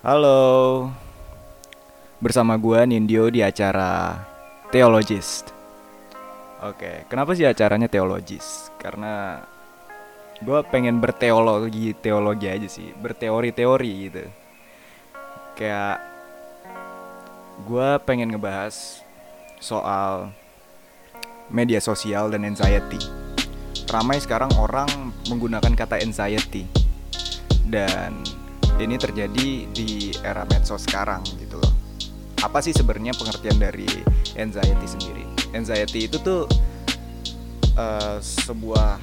Halo, bersama gua Nindyo di acara Theologist. Oke, kenapa sih acaranya Theologist? Karena gua pengen berteologi teologi aja sih, berteori-teori gitu. Kayak gua pengen ngebahas soal media sosial dan anxiety. Ramai sekarang orang menggunakan kata anxiety dan ini terjadi di era medsos sekarang gitu loh. Apa sih sebenarnya pengertian dari anxiety sendiri? Anxiety itu tuh uh, sebuah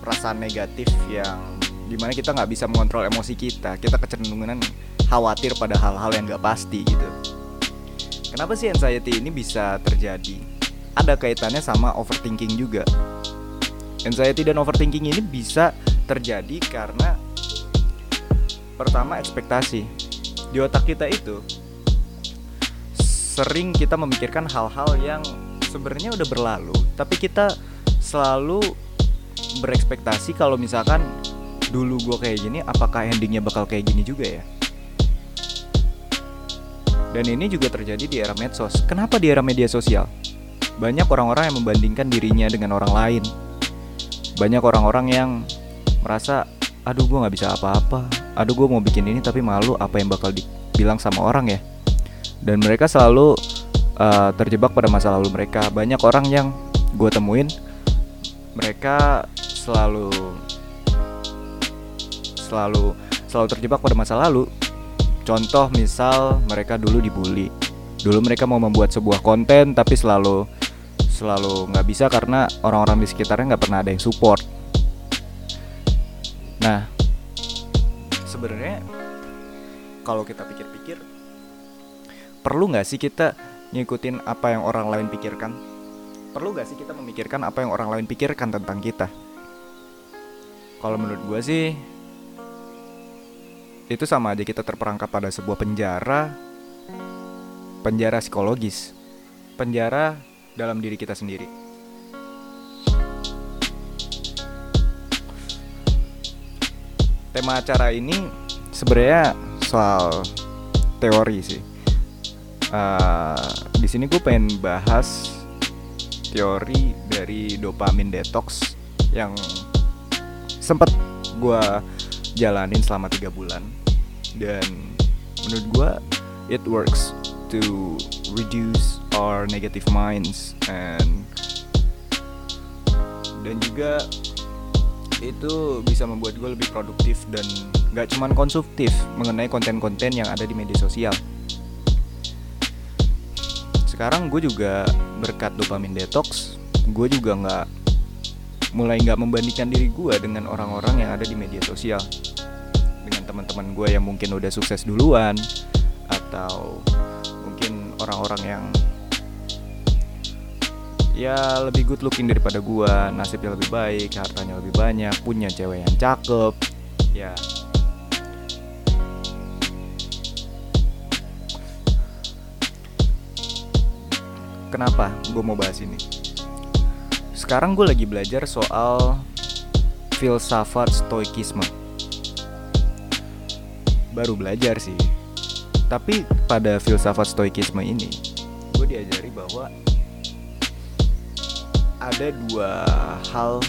perasaan negatif yang di mana kita nggak bisa mengontrol emosi kita. Kita kecenderungan khawatir pada hal-hal yang nggak pasti gitu. Kenapa sih anxiety ini bisa terjadi? Ada kaitannya sama overthinking juga. Anxiety dan overthinking ini bisa terjadi karena Pertama ekspektasi. Di otak kita itu sering kita memikirkan hal-hal yang sebenarnya udah berlalu, tapi kita selalu berekspektasi kalau misalkan dulu gue kayak gini, apakah endingnya bakal kayak gini juga ya? Dan ini juga terjadi di era medsos. Kenapa di era media sosial? Banyak orang-orang yang membandingkan dirinya dengan orang lain. Banyak orang-orang yang merasa, aduh gue nggak bisa apa-apa, aduh gue mau bikin ini tapi malu apa yang bakal dibilang sama orang ya. Dan mereka selalu uh, terjebak pada masa lalu mereka. Banyak orang yang gue temuin mereka selalu selalu selalu terjebak pada masa lalu. Contoh misal mereka dulu dibully. Dulu mereka mau membuat sebuah konten tapi selalu selalu nggak bisa karena orang-orang di sekitarnya nggak pernah ada yang support. Nah sebenarnya kalau kita pikir-pikir perlu nggak sih kita ngikutin apa yang orang lain pikirkan? Perlu nggak sih kita memikirkan apa yang orang lain pikirkan tentang kita? Kalau menurut gue sih itu sama aja kita terperangkap pada sebuah penjara penjara psikologis penjara dalam diri kita sendiri tema acara ini sebenarnya soal teori sih. Uh, di sini gue pengen bahas teori dari dopamin detox yang sempat gue jalanin selama tiga bulan dan menurut gue it works to reduce our negative minds and dan juga itu bisa membuat gue lebih produktif dan gak cuman konsumtif mengenai konten-konten yang ada di media sosial. Sekarang gue juga berkat dopamin detox, gue juga nggak mulai nggak membandingkan diri gue dengan orang-orang yang ada di media sosial, dengan teman-teman gue yang mungkin udah sukses duluan atau mungkin orang-orang yang ya lebih good looking daripada gua. Nasibnya lebih baik hartanya lebih banyak punya cewek yang cakep. Ya. Kenapa gue mau bahas ini? Sekarang gue lagi belajar soal filsafat stoikisme. Baru belajar sih. Tapi pada filsafat stoikisme ini gue diajari bahwa ada dua hal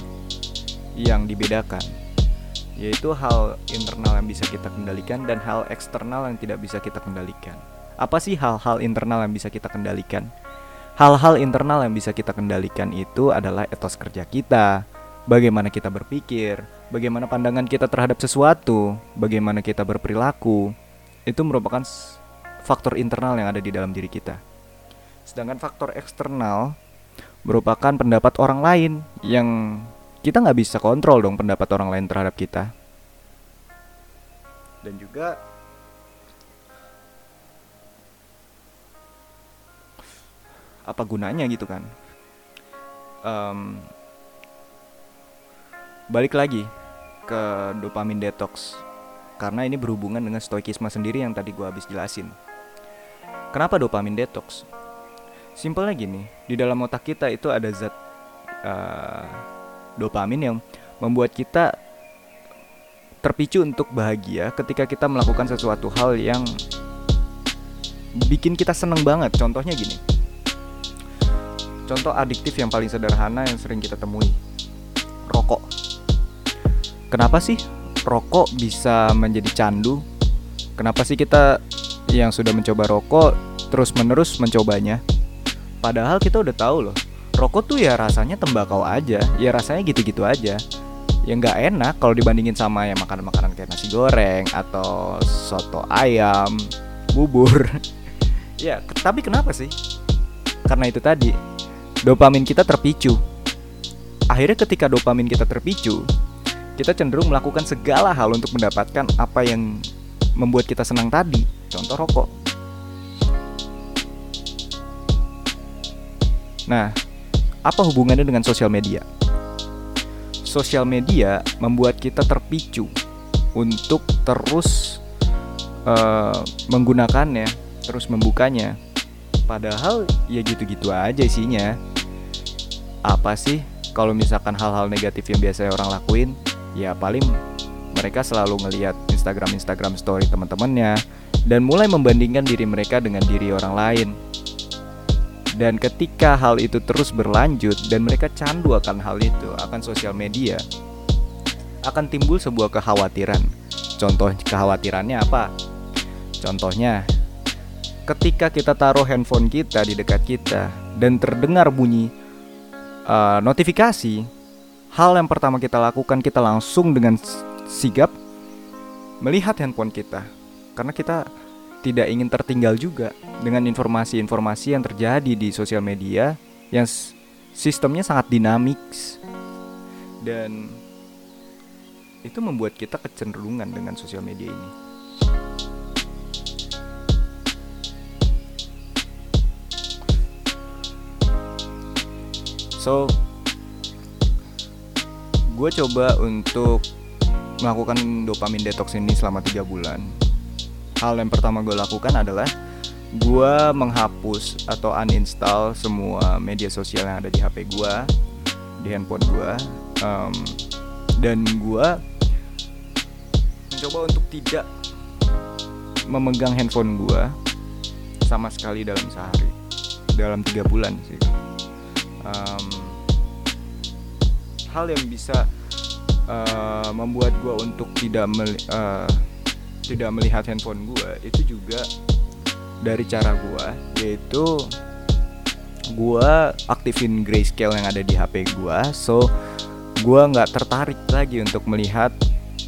yang dibedakan yaitu hal internal yang bisa kita kendalikan dan hal eksternal yang tidak bisa kita kendalikan. Apa sih hal-hal internal yang bisa kita kendalikan? Hal-hal internal yang bisa kita kendalikan itu adalah etos kerja kita, bagaimana kita berpikir, bagaimana pandangan kita terhadap sesuatu, bagaimana kita berperilaku. Itu merupakan faktor internal yang ada di dalam diri kita. Sedangkan faktor eksternal merupakan pendapat orang lain yang kita nggak bisa kontrol dong pendapat orang lain terhadap kita. Dan juga apa gunanya gitu kan? Um, balik lagi ke dopamin detox karena ini berhubungan dengan stoikisme sendiri yang tadi gue habis jelasin. Kenapa dopamin detox Simpelnya gini, di dalam otak kita itu ada zat uh, dopamin yang membuat kita terpicu untuk bahagia ketika kita melakukan sesuatu hal yang bikin kita seneng banget. Contohnya gini. Contoh adiktif yang paling sederhana yang sering kita temui. Rokok. Kenapa sih rokok bisa menjadi candu? Kenapa sih kita yang sudah mencoba rokok terus-menerus mencobanya? Padahal kita udah tahu loh, rokok tuh ya rasanya tembakau aja, ya rasanya gitu-gitu aja. Ya nggak enak kalau dibandingin sama yang makanan-makanan kayak nasi goreng atau soto ayam, bubur. ya, tapi kenapa sih? Karena itu tadi, dopamin kita terpicu. Akhirnya ketika dopamin kita terpicu, kita cenderung melakukan segala hal untuk mendapatkan apa yang membuat kita senang tadi. Contoh rokok. Nah, apa hubungannya dengan sosial media? Sosial media membuat kita terpicu untuk terus uh, menggunakannya, terus membukanya. Padahal ya gitu-gitu aja isinya apa sih kalau misalkan hal-hal negatif yang biasa orang lakuin ya paling mereka selalu ngelihat Instagram Instagram story teman-temannya dan mulai membandingkan diri mereka dengan diri orang lain dan ketika hal itu terus berlanjut dan mereka candu akan hal itu akan sosial media akan timbul sebuah kekhawatiran. Contoh kekhawatirannya apa? Contohnya ketika kita taruh handphone kita di dekat kita dan terdengar bunyi uh, notifikasi, hal yang pertama kita lakukan kita langsung dengan sigap melihat handphone kita. Karena kita tidak ingin tertinggal juga dengan informasi-informasi yang terjadi di sosial media yang sistemnya sangat dinamis dan itu membuat kita kecenderungan dengan sosial media ini. So, gue coba untuk melakukan dopamin detox ini selama tiga bulan. Hal yang pertama gue lakukan adalah gue menghapus atau uninstall semua media sosial yang ada di HP gue, di handphone gue, um, dan gue mencoba untuk tidak memegang handphone gue sama sekali dalam sehari, dalam tiga bulan sih. Um, hal yang bisa uh, membuat gue untuk tidak meli uh, tidak melihat handphone gue itu juga dari cara gue yaitu gue aktifin grayscale yang ada di HP gue so gue nggak tertarik lagi untuk melihat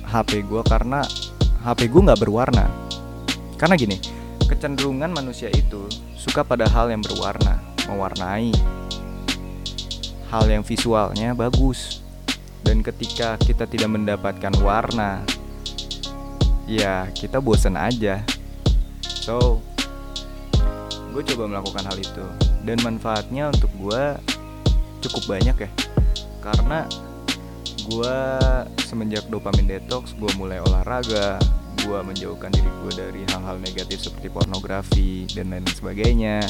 HP gue karena HP gue nggak berwarna. Karena gini kecenderungan manusia itu suka pada hal yang berwarna mewarnai hal yang visualnya bagus. Dan ketika kita tidak mendapatkan warna ya kita bosen aja. So gue coba melakukan hal itu. Dan manfaatnya untuk gue cukup banyak ya. Karena gue semenjak dopamin detox gue mulai olahraga gue menjauhkan diri gue dari hal-hal negatif seperti pornografi dan lain sebagainya.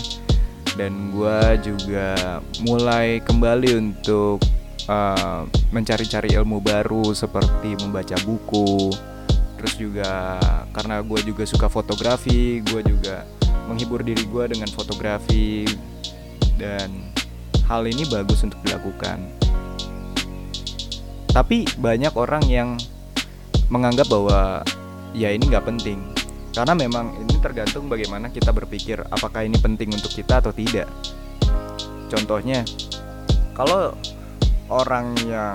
Dan gue juga mulai kembali untuk uh, mencari-cari ilmu baru seperti membaca buku terus juga karena gue juga suka fotografi gue juga menghibur diri gue dengan fotografi. Dan hal ini bagus untuk dilakukan. Tapi banyak orang yang menganggap bahwa ya ini nggak penting. Karena memang ini tergantung bagaimana kita berpikir apakah ini penting untuk kita atau tidak. Contohnya, kalau orang yang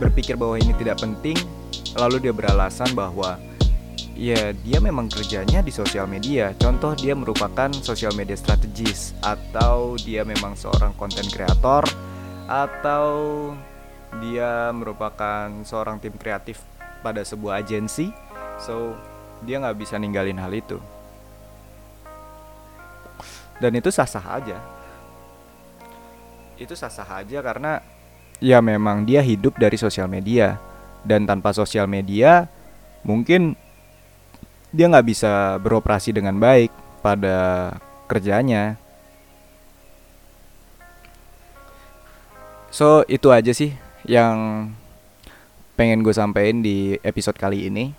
berpikir bahwa ini tidak penting, lalu dia beralasan bahwa ya dia memang kerjanya di sosial media. Contoh dia merupakan sosial media strategis. Atau dia memang seorang konten kreator atau dia merupakan seorang tim kreatif pada sebuah agensi. So, dia nggak bisa ninggalin hal itu. Dan itu sah-sah aja. Itu sah-sah aja karena ya memang dia hidup dari sosial media dan tanpa sosial media mungkin dia nggak bisa beroperasi dengan baik pada kerjanya so itu aja sih yang pengen gue sampein di episode kali ini.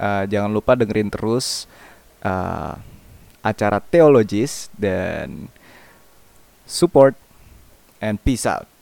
Uh, jangan lupa dengerin terus uh, acara Theologis dan support and peace out.